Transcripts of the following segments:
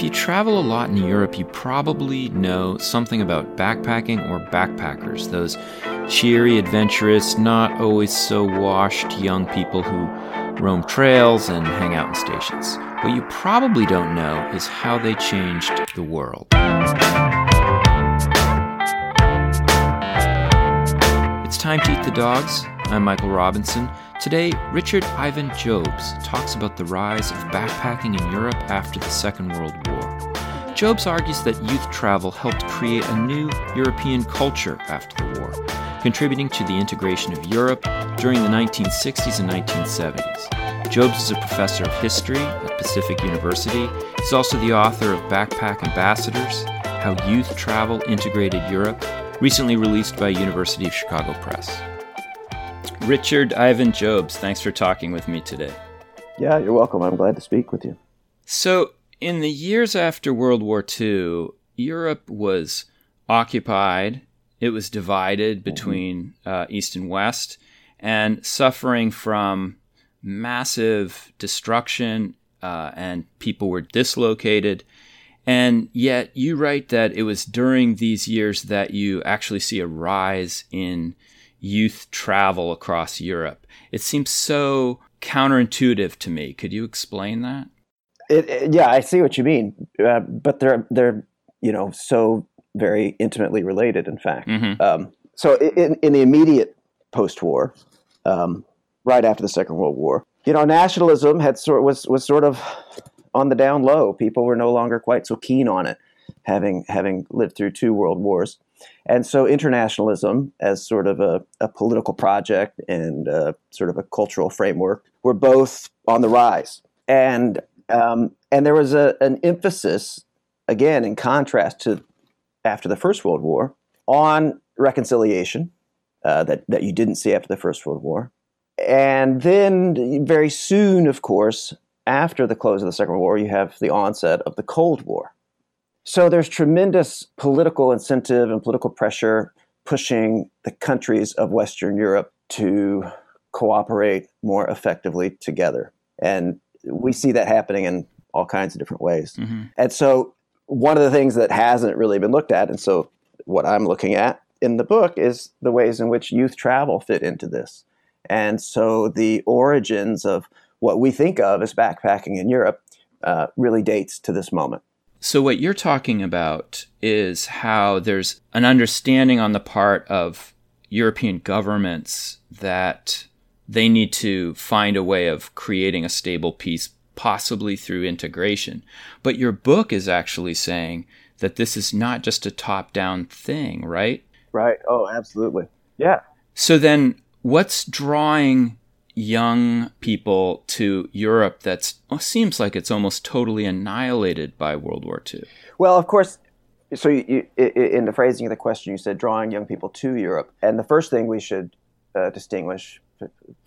If you travel a lot in Europe, you probably know something about backpacking or backpackers, those cheery, adventurous, not always so washed young people who roam trails and hang out in stations. What you probably don't know is how they changed the world. It's time to eat the dogs. I'm Michael Robinson. Today, Richard Ivan Jobs talks about the rise of backpacking in Europe after the Second World War. Jobs argues that youth travel helped create a new European culture after the war, contributing to the integration of Europe during the 1960s and 1970s. Jobs is a professor of history at Pacific University. He's also the author of Backpack Ambassadors How Youth Travel Integrated Europe, recently released by University of Chicago Press. Richard Ivan Jobs, thanks for talking with me today. Yeah, you're welcome. I'm glad to speak with you. So, in the years after World War II, Europe was occupied, it was divided mm-hmm. between uh, East and West, and suffering from massive destruction, uh, and people were dislocated. And yet, you write that it was during these years that you actually see a rise in youth travel across Europe. It seems so counterintuitive to me. Could you explain that? It, it, yeah, I see what you mean, uh, but they're they're you know so very intimately related. In fact, mm-hmm. um, so in, in the immediate post-war, um, right after the Second World War, you know, nationalism had sort was was sort of on the down low. People were no longer quite so keen on it, having having lived through two world wars. And so internationalism, as sort of a, a political project and uh, sort of a cultural framework, were both on the rise. And um, and there was a, an emphasis, again, in contrast to after the First World War, on reconciliation uh, that that you didn't see after the First World War. And then, very soon, of course, after the close of the Second World War, you have the onset of the Cold War. So there's tremendous political incentive and political pressure pushing the countries of Western Europe to cooperate more effectively together. And we see that happening in all kinds of different ways. Mm-hmm. And so one of the things that hasn't really been looked at, and so what I'm looking at in the book is the ways in which youth travel fit into this. And so the origins of what we think of as backpacking in Europe uh, really dates to this moment. So, what you're talking about is how there's an understanding on the part of European governments that they need to find a way of creating a stable peace, possibly through integration. But your book is actually saying that this is not just a top down thing, right? Right. Oh, absolutely. Yeah. So, then what's drawing young people to Europe that seems like it's almost totally annihilated by World War II? Well, of course. So, you, in the phrasing of the question, you said drawing young people to Europe. And the first thing we should uh, distinguish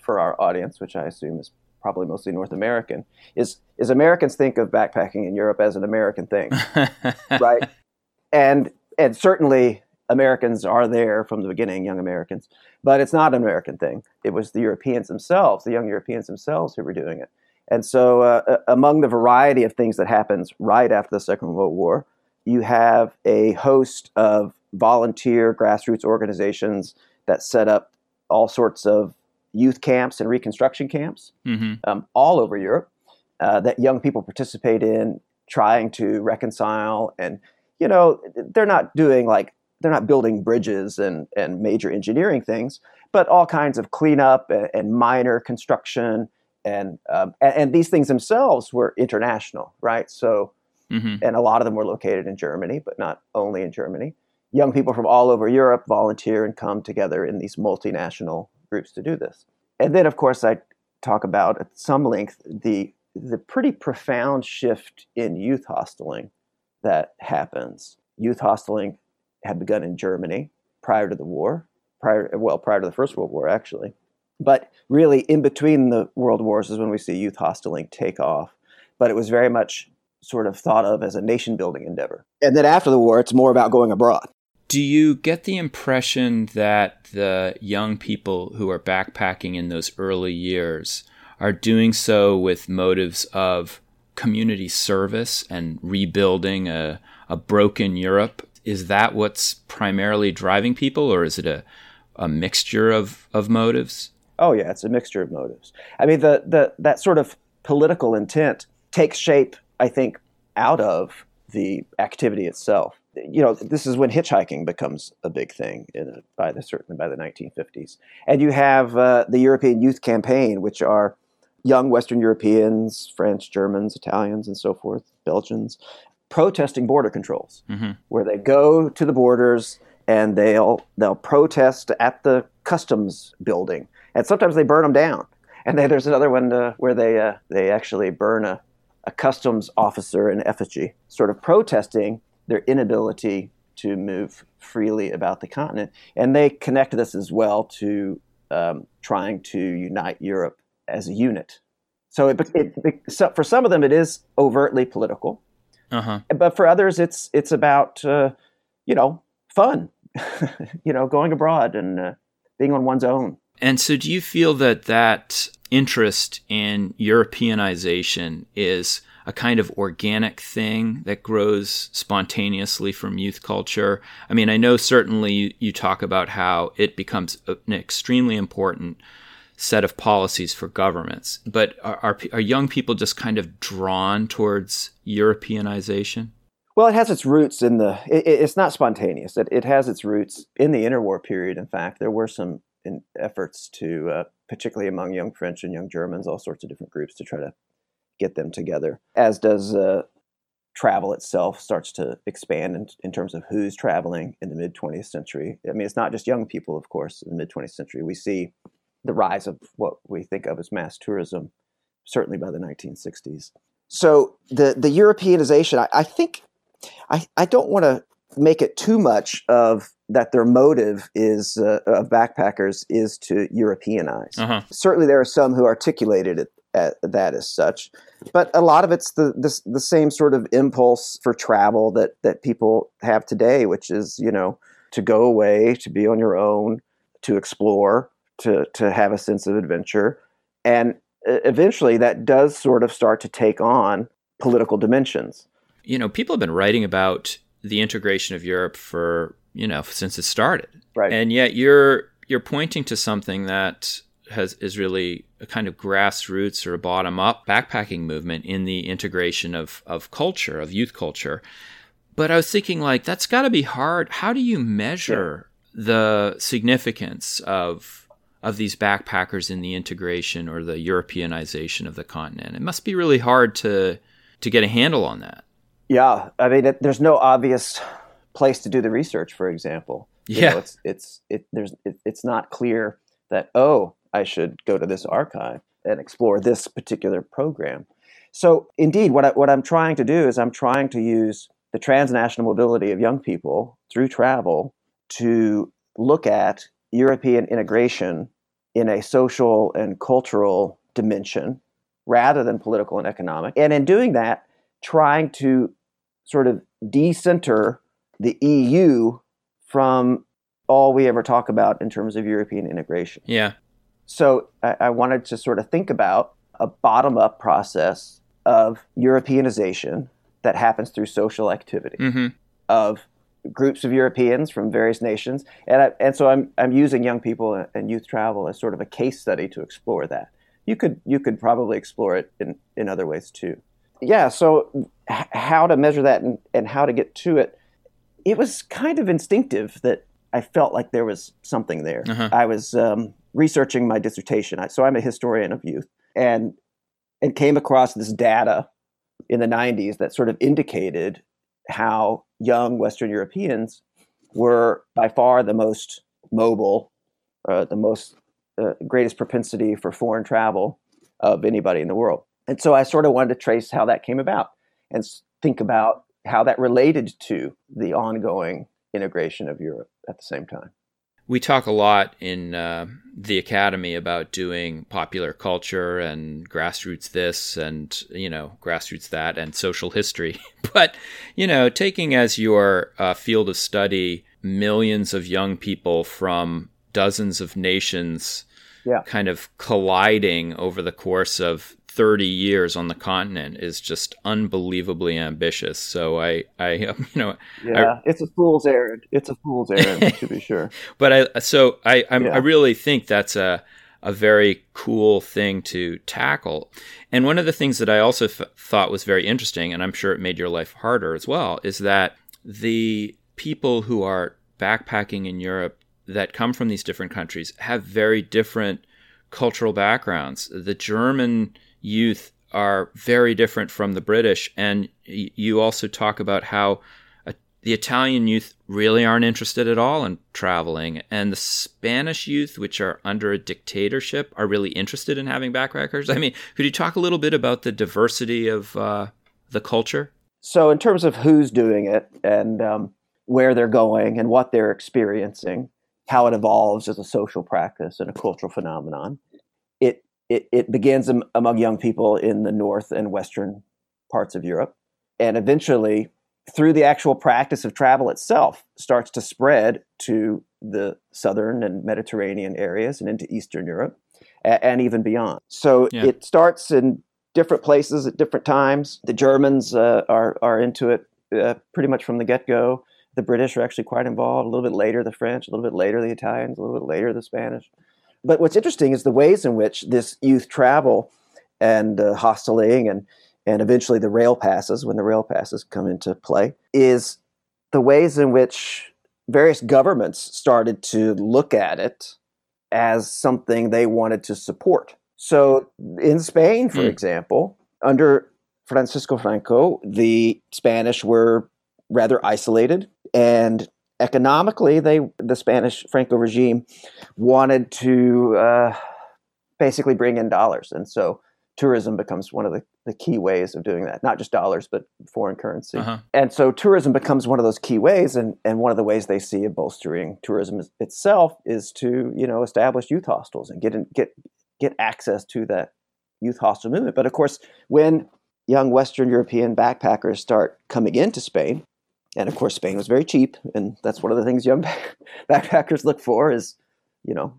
for our audience, which I assume is probably mostly North American, is, is Americans think of backpacking in Europe as an American thing, right? And, and certainly Americans are there from the beginning, young Americans, but it's not an American thing. It was the Europeans themselves, the young Europeans themselves, who were doing it. And so, uh, uh, among the variety of things that happens right after the Second World War, you have a host of volunteer grassroots organizations that set up all sorts of youth camps and reconstruction camps mm-hmm. um, all over Europe uh, that young people participate in, trying to reconcile. And, you know, they're not doing like they're not building bridges and, and major engineering things, but all kinds of cleanup and, and minor construction. And, um, and, and these things themselves were international, right? So, mm-hmm. and a lot of them were located in Germany, but not only in Germany. Young people from all over Europe volunteer and come together in these multinational groups to do this. And then, of course, I talk about at some length the the pretty profound shift in youth hosteling that happens. Youth hosteling had begun in Germany prior to the war, prior well prior to the First World War actually. But really, in between the world wars is when we see youth hosteling take off. But it was very much sort of thought of as a nation building endeavor. And then after the war, it's more about going abroad. Do you get the impression that the young people who are backpacking in those early years are doing so with motives of community service and rebuilding a, a broken Europe. Is that what's primarily driving people, or is it a, a mixture of, of motives? Oh yeah, it's a mixture of motives. I mean, the, the that sort of political intent takes shape, I think, out of the activity itself. You know, this is when hitchhiking becomes a big thing in, by the certainly by the 1950s, and you have uh, the European Youth Campaign, which are young Western Europeans, French, Germans, Italians, and so forth, Belgians, protesting border controls, mm-hmm. where they go to the borders and they'll they'll protest at the customs building, and sometimes they burn them down. And then there's another one uh, where they uh, they actually burn a, a customs officer in effigy, sort of protesting their inability to move freely about the continent. And they connect this as well to um, trying to unite Europe as a unit. So, it, it, it, so for some of them, it is overtly political, uh-huh. but for others, it's it's about uh, you know fun, you know, going abroad and uh, being on one's own. And so, do you feel that that interest in Europeanization is a kind of organic thing that grows spontaneously from youth culture? I mean, I know certainly you, you talk about how it becomes an extremely important set of policies for governments. But are, are, are young people just kind of drawn towards Europeanization? Well, it has its roots in the. It, it's not spontaneous. It, it, has its roots in the interwar period. In fact, there were some efforts to, uh, particularly among young French and young Germans, all sorts of different groups to try to get them together. As does uh, travel itself starts to expand in, in terms of who's traveling in the mid 20th century. I mean, it's not just young people, of course. In the mid 20th century, we see the rise of what we think of as mass tourism, certainly by the 1960s. So the the Europeanization, I, I think, I, I don't want to make it too much of that their motive is uh, of backpackers is to Europeanize. Uh-huh. Certainly, there are some who articulated it at, that as such, but a lot of it's the, the the same sort of impulse for travel that that people have today, which is you know to go away, to be on your own, to explore, to to have a sense of adventure, and eventually that does sort of start to take on political dimensions. You know, people have been writing about the integration of Europe for you know since it started, right? And yet you're you're pointing to something that has is really a kind of grassroots or a bottom up backpacking movement in the integration of of culture of youth culture. But I was thinking like that's got to be hard. How do you measure yeah. the significance of of these backpackers in the integration or the Europeanization of the continent. It must be really hard to to get a handle on that. Yeah, I mean, it, there's no obvious place to do the research. For example, you yeah, know, it's it's it, there's it, it's not clear that oh, I should go to this archive and explore this particular program. So, indeed, what I, what I'm trying to do is I'm trying to use the transnational mobility of young people through travel to look at European integration in a social and cultural dimension rather than political and economic. And in doing that, trying to sort of decenter the EU from all we ever talk about in terms of European integration. Yeah. So I, I wanted to sort of think about a bottom up process of Europeanization that happens through social activity, mm-hmm. of groups of Europeans from various nations, and I, and so I'm I'm using young people and youth travel as sort of a case study to explore that. You could you could probably explore it in in other ways too. Yeah. So h- how to measure that and, and how to get to it? It was kind of instinctive that I felt like there was something there. Uh-huh. I was um, researching my dissertation, I, so I'm a historian of youth, and and came across this data in the 90s that sort of indicated how young Western Europeans were by far the most mobile, uh, the most uh, greatest propensity for foreign travel of anybody in the world. And so I sort of wanted to trace how that came about and think about how that related to the ongoing integration of Europe at the same time we talk a lot in uh, the academy about doing popular culture and grassroots this and you know grassroots that and social history but you know taking as your uh, field of study millions of young people from dozens of nations yeah. kind of colliding over the course of 30 years on the continent is just unbelievably ambitious. So I, I, you know, yeah, I, it's a fool's errand. It's a fool's errand to be sure. But I, so I, yeah. I really think that's a, a very cool thing to tackle. And one of the things that I also f- thought was very interesting, and I'm sure it made your life harder as well, is that the people who are backpacking in Europe that come from these different countries have very different cultural backgrounds. The German youth are very different from the British, and you also talk about how uh, the Italian youth really aren't interested at all in traveling, and the Spanish youth, which are under a dictatorship, are really interested in having backpackers. I mean, could you talk a little bit about the diversity of uh, the culture? So, in terms of who's doing it and um, where they're going and what they're experiencing, how it evolves as a social practice and a cultural phenomenon. It it, begins am, among young people in the north and western parts of Europe, and eventually, through the actual practice of travel itself, starts to spread to the southern and Mediterranean areas and into Eastern Europe, and, and even beyond. So yeah. it starts in different places at different times. The Germans uh, are are into it uh, pretty much from the get go the British are actually quite involved. A little bit later, the French. A little bit later, the Italians. A little bit later, the Spanish. But what's interesting is the ways in which this youth travel and uh, hosteling and and eventually the rail passes, when the rail passes come into play, is the ways in which various governments started to look at it as something they wanted to support. So in Spain, for mm. example, under Francisco Franco, the Spanish were rather isolated and economically they the spanish franco regime wanted to uh, basically bring in dollars. And so tourism becomes one of the, the key ways of doing that. Not just dollars but foreign currency. Uh-huh. and so tourism becomes one of those key ways. And, and one of the ways they see of bolstering tourism itself is to you know establish youth hostels and get in, get get access to that youth hostel movement. But of course when young western european backpackers start coming into spain and of course Spain was very cheap, and that's one of the things young backpackers look for is, you know,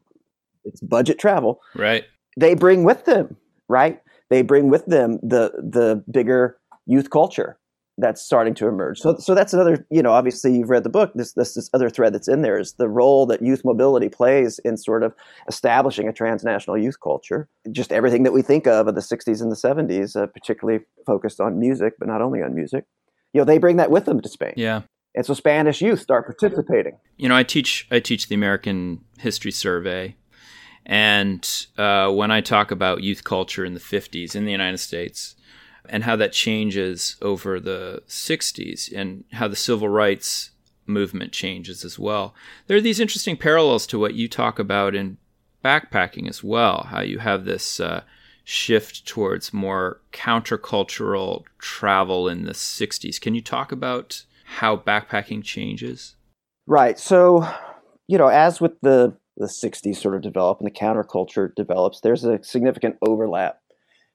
it's budget travel. Right. They bring with them, right? They bring with them the the bigger youth culture that's starting to emerge. So so that's another, you know, obviously you've read the book. This this this other thread that's in there is the role that youth mobility plays in sort of establishing a transnational youth culture. Just everything that we think of of the 60s and the 70s, uh, particularly focused on music, but not only on music you know they bring that with them to Spain. Yeah. And so Spanish youth start participating. You know, I teach I teach the American History Survey, and uh, when I talk about youth culture in the '50s in the United States, and how that changes over the '60s, and how the civil rights movement changes as well, there are these interesting parallels to what you talk about in backpacking as well. How you have this uh, shift towards more countercultural travel in the 60s. Can you talk about how backpacking changes? Right. So, you know, as with the, the 60s sort of develop and the counterculture develops, there's a significant overlap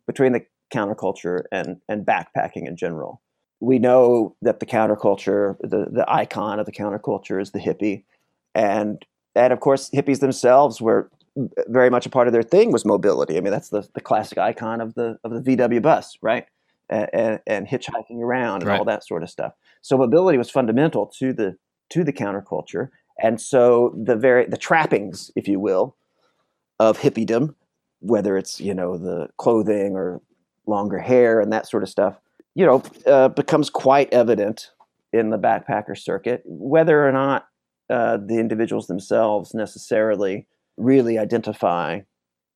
between the counterculture and, and backpacking in general. We know that the counterculture, the, the icon of the counterculture is the hippie. And and of course, hippies themselves were very much a part of their thing was mobility. I mean, that's the, the classic icon of the of the VW bus, right? And, and hitchhiking around and right. all that sort of stuff. So mobility was fundamental to the to the counterculture, and so the very the trappings, if you will, of hippiedom, whether it's you know the clothing or longer hair and that sort of stuff, you know, uh, becomes quite evident in the backpacker circuit, whether or not uh, the individuals themselves necessarily really identify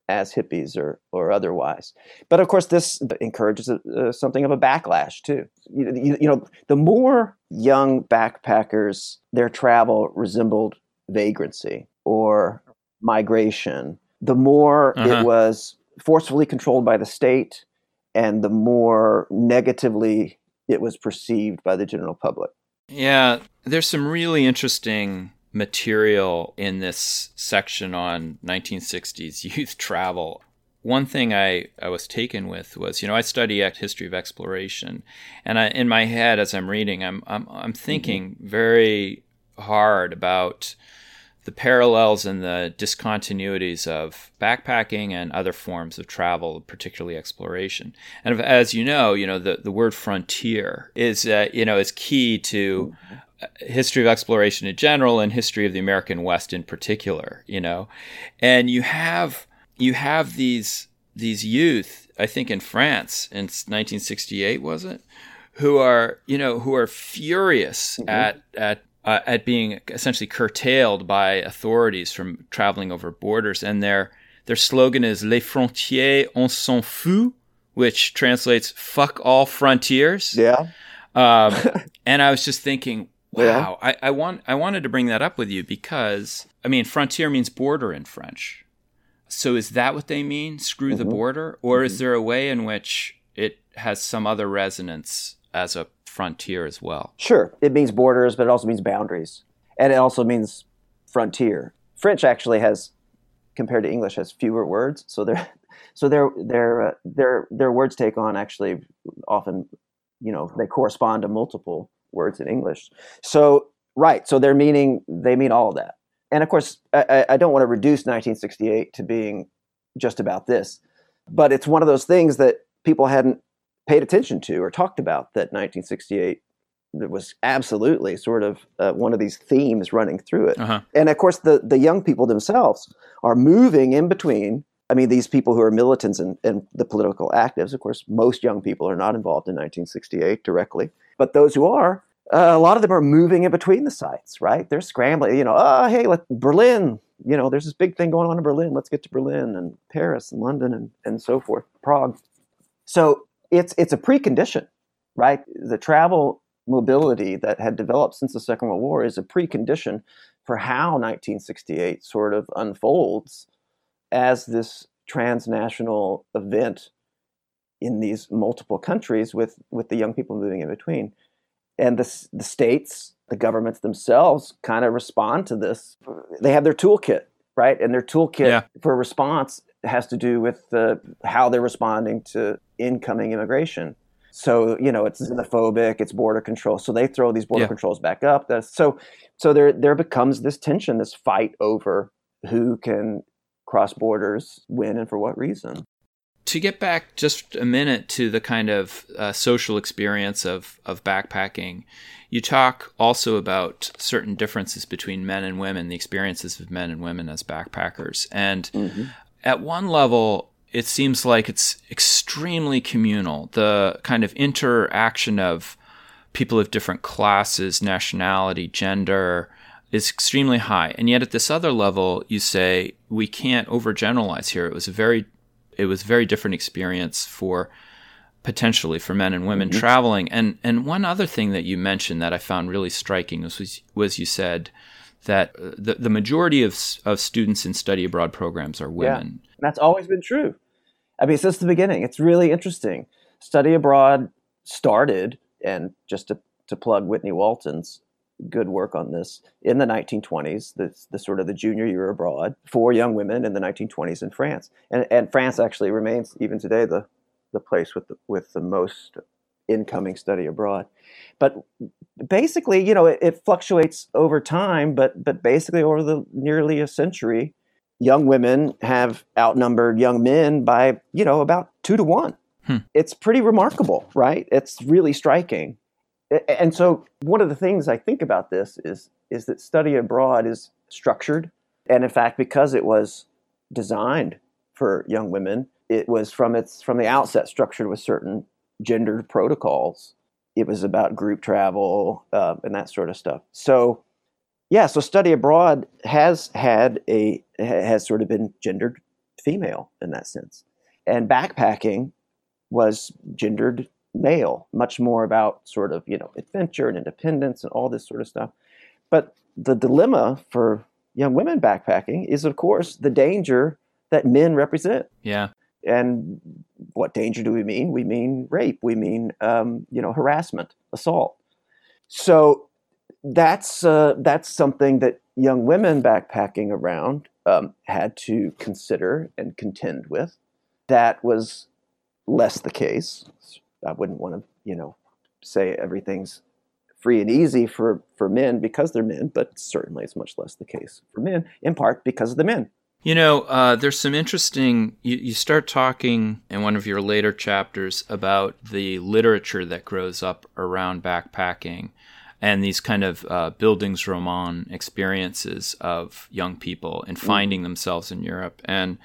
as hippies or, or otherwise. But of course, this encourages a, uh, something of a backlash too. You, you, you, know, the more young backpackers, their travel resembled vagrancy or migration, the more uh-huh. it was forcefully controlled by the state and the more negatively it was perceived by the general public. Yeah, there's some really interesting material in this section on 1960s youth travel. One thing I, I was taken with was, you know, I study history of exploration, and I, in my head as I'm reading, I'm I'm, I'm thinking mm-hmm. very hard about the parallels and the discontinuities of backpacking and other forms of travel, particularly exploration. And as you know, you know the, the word frontier is uh, you know is key to history of exploration in general and history of the American West in particular. You know, and you have you have these these youth, I think in France in 1968 was it, who are you know who are furious mm-hmm. at at uh, at being essentially curtailed by authorities from traveling over borders, and their their slogan is "Les frontières, on s'en fout," which translates "fuck all frontiers." Yeah. Um, and I was just thinking, wow. I, I want I wanted to bring that up with you because I mean, frontier means border in French. So is that what they mean? Screw mm-hmm. the border, or mm-hmm. is there a way in which it has some other resonance as a frontier as well. Sure, it means borders, but it also means boundaries, and it also means frontier. French actually has, compared to English, has fewer words, so their so their their uh, their their words take on actually often, you know, they correspond to multiple words in English. So right, so they're meaning they mean all of that, and of course, I, I don't want to reduce 1968 to being just about this, but it's one of those things that people hadn't paid attention to or talked about that 1968 that was absolutely sort of uh, one of these themes running through it. Uh-huh. And of course, the, the young people themselves are moving in between. I mean, these people who are militants and, and the political actives, of course, most young people are not involved in 1968 directly, but those who are, uh, a lot of them are moving in between the sites, right? They're scrambling, you know, oh, hey, let, Berlin, you know, there's this big thing going on in Berlin. Let's get to Berlin and Paris and London and, and so forth, Prague. So it's it's a precondition, right? The travel mobility that had developed since the Second World War is a precondition for how 1968 sort of unfolds as this transnational event in these multiple countries with with the young people moving in between and the, the states the governments themselves kind of respond to this they have their toolkit right and their toolkit yeah. for response has to do with the, how they're responding to incoming immigration. So you know it's xenophobic, it's border control. So they throw these border yeah. controls back up. That's, so so there there becomes this tension, this fight over who can cross borders, when, and for what reason. To get back just a minute to the kind of uh, social experience of of backpacking, you talk also about certain differences between men and women, the experiences of men and women as backpackers, and mm-hmm at one level, it seems like it's extremely communal. The kind of interaction of people of different classes, nationality, gender is extremely high. And yet at this other level, you say we can't overgeneralize here. It was a very it was a very different experience for potentially for men and women mm-hmm. traveling. And and one other thing that you mentioned that I found really striking was was you said that uh, the, the majority of, of students in study abroad programs are women. Yeah, that's always been true. I mean, since the beginning, it's really interesting. Study abroad started, and just to, to plug Whitney Walton's good work on this in the 1920s, the, the sort of the junior year abroad for young women in the 1920s in France. And, and France actually remains, even today, the, the place with the, with the most incoming study abroad. But basically, you know, it, it, fluctuates over time, but but basically over the nearly a century, young women have outnumbered young men by, you know, about two to one. Hmm. It's pretty remarkable, right? It's really striking. And so one of the things I think about this is is that study abroad is structured. And in fact, because it was designed for young women, it was from its from the outset structured with certain gendered protocols. It was about group travel uh, and that sort of stuff. So, yeah, so study abroad has had a has sort of been gendered female in that sense, and backpacking was gendered male, much more about sort of you know adventure and independence and all this sort of stuff. But the dilemma for young women backpacking is, of course, the danger that men represent. Yeah. And what danger do we mean? We mean rape. We mean um, you know harassment, assault. So that's uh, that's something that young women backpacking around um, had to consider and contend with. That was less the case. I wouldn't want to you know say everything's free and easy for, for men because they're men, but certainly it's much less the case for men, in part because of the men. You know, uh, there's some interesting. You, you start talking in one of your later chapters about the literature that grows up around backpacking and these kind of uh, Bildungsroman experiences of young people and finding themselves in Europe. And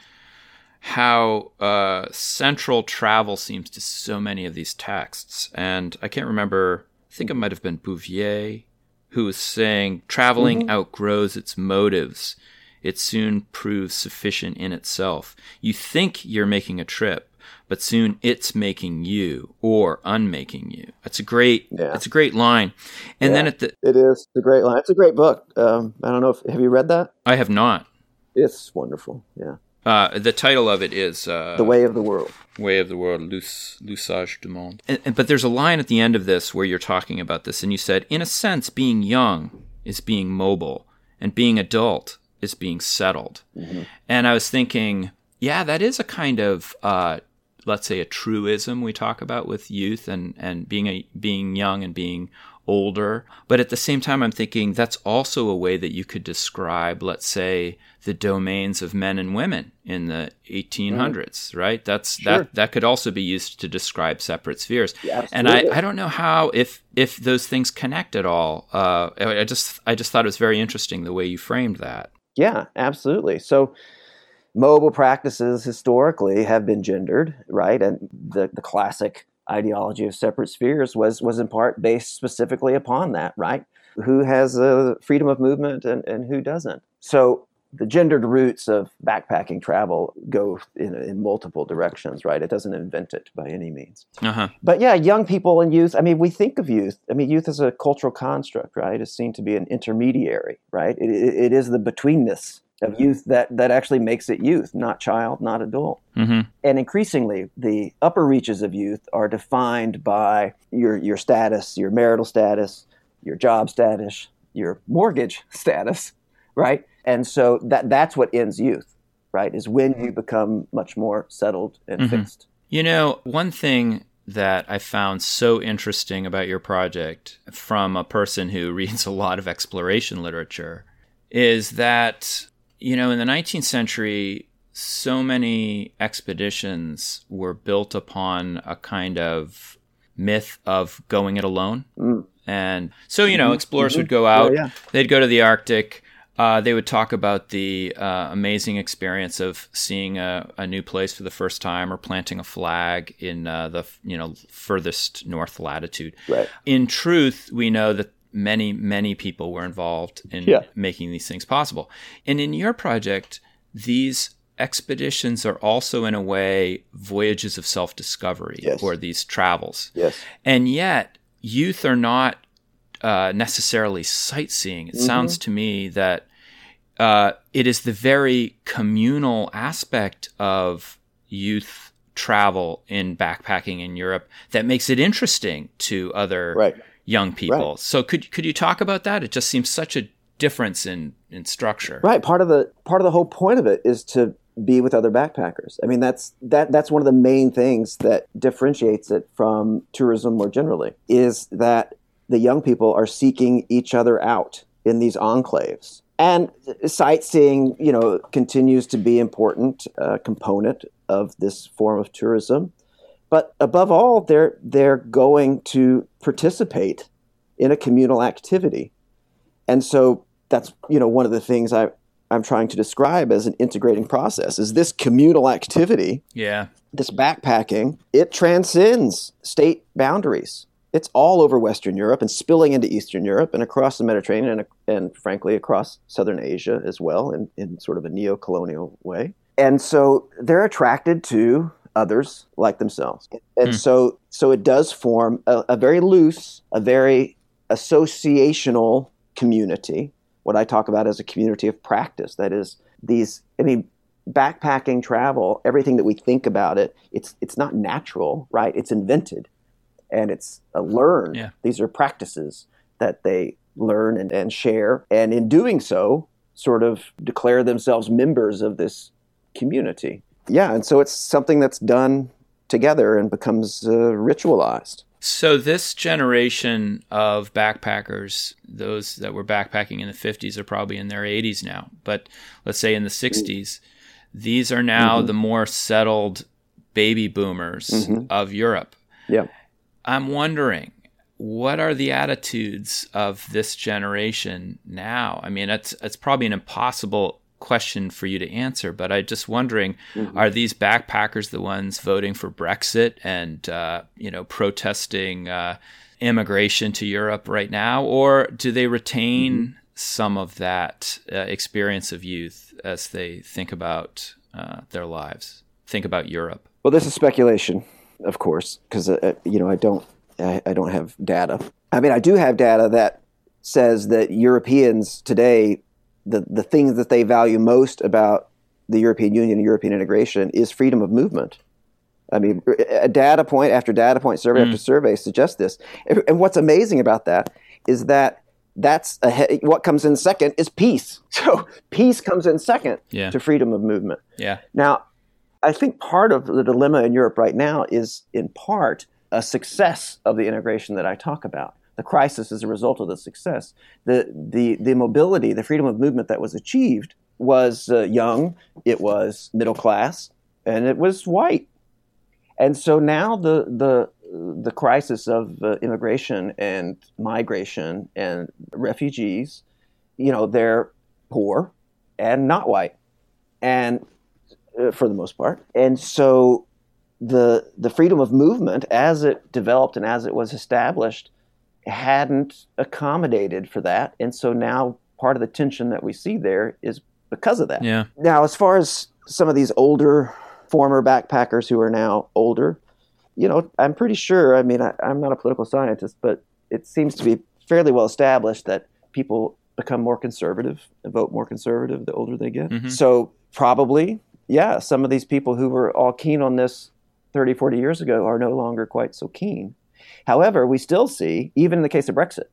how uh, central travel seems to so many of these texts. And I can't remember, I think it might have been Bouvier who was saying traveling mm-hmm. outgrows its motives. It soon proves sufficient in itself. You think you're making a trip, but soon it's making you or unmaking you. That's a great. Yeah. It's a great line. And yeah, then at the it is a great line. It's a great book. Um, I don't know if have you read that. I have not. It's wonderful. Yeah. Uh, the title of it is uh, "The Way of the World." Way of the World, l'usage du monde. And, and, but there's a line at the end of this where you're talking about this, and you said, "In a sense, being young is being mobile, and being adult is being settled." Mm-hmm. And I was thinking, yeah, that is a kind of, uh, let's say, a truism we talk about with youth and and being a being young and being older. But at the same time, I'm thinking that's also a way that you could describe, let's say, the domains of men and women in the 1800s, mm. right? That's sure. that that could also be used to describe separate spheres. Yeah, and I, I don't know how if if those things connect at all. Uh, I just I just thought it was very interesting the way you framed that. Yeah, absolutely. So mobile practices historically have been gendered, right? And the the classic ideology of separate spheres was was in part based specifically upon that, right? Who has a freedom of movement and, and who doesn't? So the gendered roots of backpacking travel go in, in multiple directions, right? It doesn't invent it by any means. Uh-huh. But yeah, young people and youth, I mean, we think of youth, I mean, youth is a cultural construct, right? It's seen to be an intermediary, right? it, it, it is the betweenness of youth that that actually makes it youth, not child, not adult. Mm-hmm. And increasingly, the upper reaches of youth are defined by your your status, your marital status, your job status, your mortgage status, right? And so that that's what ends youth, right? Is when you become much more settled and mm-hmm. fixed. You know, one thing that I found so interesting about your project from a person who reads a lot of exploration literature is that you know, in the 19th century, so many expeditions were built upon a kind of myth of going it alone. Mm. And so, you know, mm-hmm. explorers mm-hmm. would go out, yeah, yeah. they'd go to the Arctic. Uh, they would talk about the uh, amazing experience of seeing a, a, new place for the first time or planting a flag in uh, the you know furthest north latitude. Right. In truth, we know that many, many people were involved in yeah. making these things possible. And in your project, these expeditions are also, in a way, voyages of self discovery yes. or these travels. Yes. And yet, youth are not uh, necessarily sightseeing. It mm-hmm. sounds to me that uh, it is the very communal aspect of youth travel in backpacking in Europe that makes it interesting to other right young people. Right. So could could you talk about that? It just seems such a difference in in structure. Right. Part of the part of the whole point of it is to be with other backpackers. I mean, that's that that's one of the main things that differentiates it from tourism more generally is that the young people are seeking each other out in these enclaves. And sightseeing, you know, continues to be important uh, component of this form of tourism. But above all, they're they're going to participate in a communal activity, and so that's you know one of the things I I'm trying to describe as an integrating process is this communal activity. Yeah. This backpacking, it transcends state boundaries. It's all over Western Europe and spilling into Eastern Europe and across the Mediterranean and, and frankly across Southern Asia as well in, in sort of a neo colonial way. And so they're attracted to others like themselves. And mm. so so it does form a, a very loose, a very associational community. What I talk about as a community of practice. That is these I mean backpacking travel, everything that we think about it, it's it's not natural, right? It's invented and it's a learned. Yeah. These are practices that they learn and, and share. And in doing so, sort of declare themselves members of this community yeah, and so it's something that's done together and becomes uh, ritualized. So, this generation of backpackers, those that were backpacking in the 50s, are probably in their 80s now. But let's say in the 60s, these are now mm-hmm. the more settled baby boomers mm-hmm. of Europe. Yeah. I'm wondering, what are the attitudes of this generation now? I mean, it's it's probably an impossible question for you to answer, but I'm just wondering: mm-hmm. Are these backpackers the ones voting for Brexit and uh, you know protesting uh, immigration to Europe right now, or do they retain mm-hmm. some of that uh, experience of youth as they think about uh, their lives, think about Europe? Well, this is speculation, of course, because uh, uh, you know I don't I, I don't have data. I mean, I do have data that says that Europeans today the, the things that they value most about the European Union and European integration is freedom of movement. I mean, a data point after data point, survey mm. after survey suggests this. And what's amazing about that is that that's a, what comes in second is peace. So peace comes in second yeah. to freedom of movement. Yeah. Now, I think part of the dilemma in Europe right now is in part a success of the integration that I talk about the crisis as a result of the success. The, the, the mobility, the freedom of movement that was achieved was uh, young, it was middle class, and it was white. And so now the, the, the crisis of uh, immigration and migration and refugees, you know, they're poor and not white, and uh, for the most part. And so the the freedom of movement, as it developed and as it was established, hadn't accommodated for that. And so now part of the tension that we see there is because of that. Yeah. Now, as far as some of these older former backpackers who are now older, you know, I'm pretty sure, I mean, I, am not a political scientist, but it seems to be fairly well established that people become more conservative, and vote more conservative the older they get. Mm-hmm. So probably, yeah, some of these people who were all keen on this 30, 40 years ago are no longer quite so keen. However, we still see, even in the case of Brexit,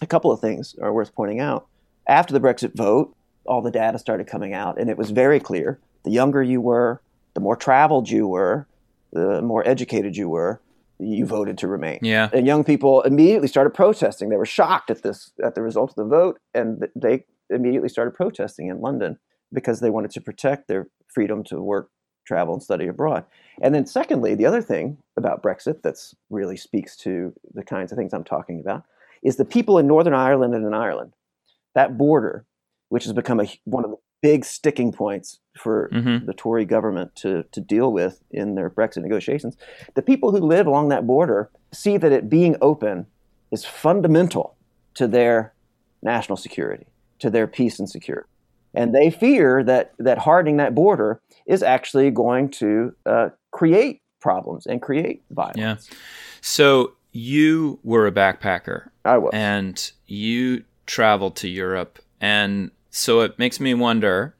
a couple of things are worth pointing out. After the Brexit vote, all the data started coming out, and it was very clear the younger you were, the more traveled you were, the more educated you were, you voted to remain. Yeah. And young people immediately started protesting. They were shocked at this at the result of the vote, and they immediately started protesting in London because they wanted to protect their freedom to work travel and study abroad. And then, secondly, the other thing about Brexit that's really speaks to the kinds of things I'm talking about is the people in Northern Ireland and in Ireland, that border, which has become a, one of the big sticking points for mm-hmm. the Tory government to, to deal with in their Brexit negotiations. The people who live along that border see that it being open is fundamental to their national security, to their peace and security. And they fear that, that hardening that border is actually going to uh, create problems and create violence. Yeah. So you were a backpacker. I was. And you traveled to Europe. And so it makes me wonder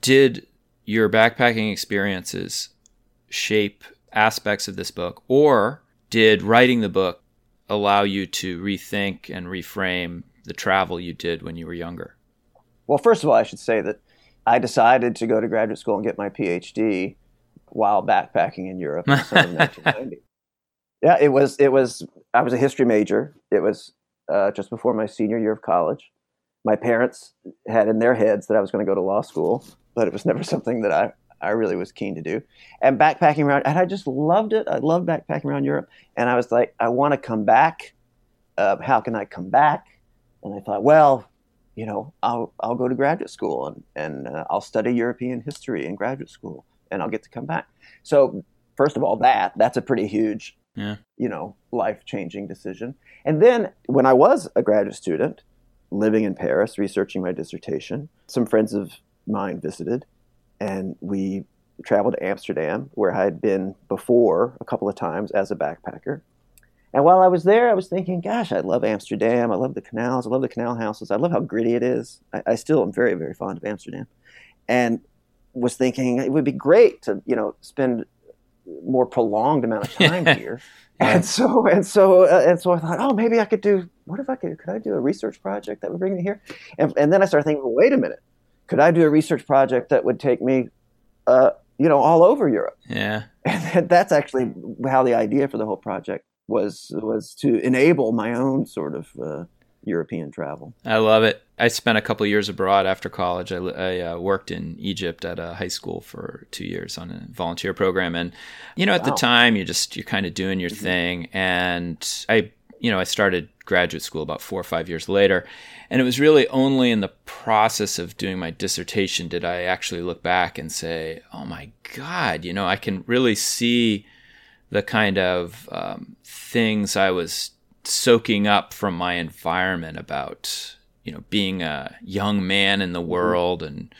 did your backpacking experiences shape aspects of this book, or did writing the book allow you to rethink and reframe the travel you did when you were younger? Well, first of all, I should say that I decided to go to graduate school and get my PhD while backpacking in Europe in 1990. Yeah, it was. It was. I was a history major. It was uh, just before my senior year of college. My parents had in their heads that I was going to go to law school, but it was never something that I I really was keen to do. And backpacking around, and I just loved it. I loved backpacking around Europe, and I was like, I want to come back. Uh, how can I come back? And I thought, well, you know, I'll I'll go to graduate school and and uh, I'll study European history in graduate school, and I'll get to come back. So first of all, that that's a pretty huge, yeah. you know, life changing decision. And then when I was a graduate student, living in Paris, researching my dissertation, some friends of mine visited, and we traveled to Amsterdam, where I had been before a couple of times as a backpacker. And while I was there, I was thinking, gosh, I love Amsterdam. I love the canals. I love the canal houses. I love how gritty it is. I, I still am very, very fond of Amsterdam. And was thinking it would be great to, you know, spend more prolonged amount of time here. And so, and so, uh, and so I thought, oh, maybe I could do, what if I could, could I do a research project that would bring me here? And, and then I started thinking, well, wait a minute. Could I do a research project that would take me, uh, you know, all over Europe? Yeah. And that's actually how the idea for the whole project was was to enable my own sort of uh, European travel. I love it. I spent a couple years abroad after college. I, I uh, worked in Egypt at a high school for two years on a volunteer program, and you know, at wow. the time, you just you're kind of doing your mm-hmm. thing. And I, you know, I started graduate school about four or five years later, and it was really only in the process of doing my dissertation did I actually look back and say, "Oh my God!" You know, I can really see the kind of um, things I was soaking up from my environment about you know being a young man in the mm-hmm. world and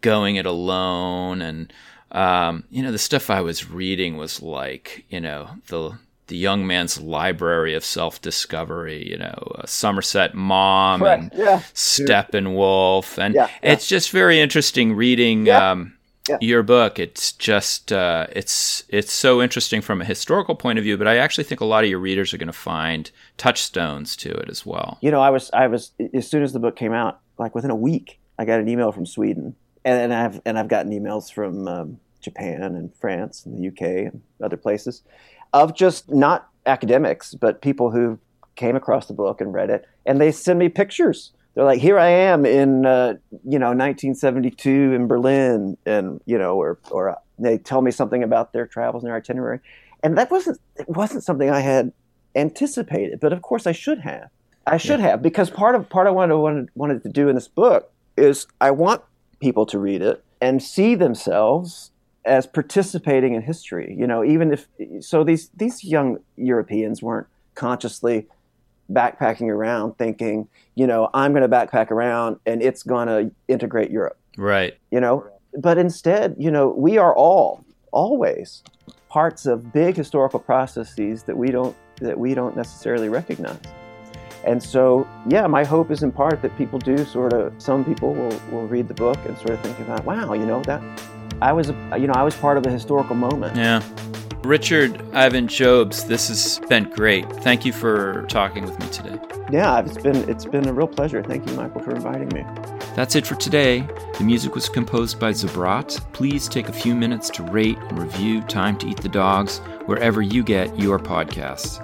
going it alone and um, you know the stuff I was reading was like you know the the young man's library of self discovery, you know, uh, Somerset Maugham and yeah. Steppenwolf. And yeah, yeah. it's just very interesting reading um, yeah. your book. It's just uh, it's it's so interesting from a historical point of view, but I actually think a lot of your readers are going to find touchstones to it as well. You know, I was I was as soon as the book came out, like within a week, I got an email from Sweden, and, and I've and I've gotten emails from um, Japan and France and the UK and other places of just not academics, but people who came across the book and read it, and they send me pictures they're like, here I am in, uh, you know, 1972 in Berlin, and you know, or or they tell me something about their travels and their itinerary, and that wasn't it wasn't something I had anticipated, but of course I should have. I should yeah. have because part of part I wanted wanted to do in this book is I want people to read it and see themselves as participating in history. You know, even if so, these these young Europeans weren't consciously backpacking around thinking, you know, I'm going to backpack around and it's going to integrate Europe. Right. You know, but instead, you know, we are all always parts of big historical processes that we don't that we don't necessarily recognize. And so, yeah, my hope is in part that people do sort of some people will, will read the book and sort of think about, wow, you know, that I was you know, I was part of a historical moment. Yeah. Richard Ivan Jobs, this has been great. Thank you for talking with me today. Yeah, it's been it's been a real pleasure. Thank you, Michael, for inviting me. That's it for today. The music was composed by Zabrat. Please take a few minutes to rate and review Time to Eat the Dogs wherever you get your podcasts.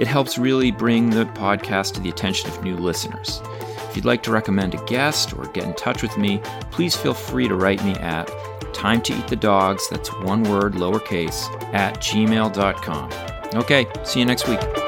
It helps really bring the podcast to the attention of new listeners. If you'd like to recommend a guest or get in touch with me, please feel free to write me at time to eat the dogs, that's one word, lowercase, at gmail.com. Okay, see you next week.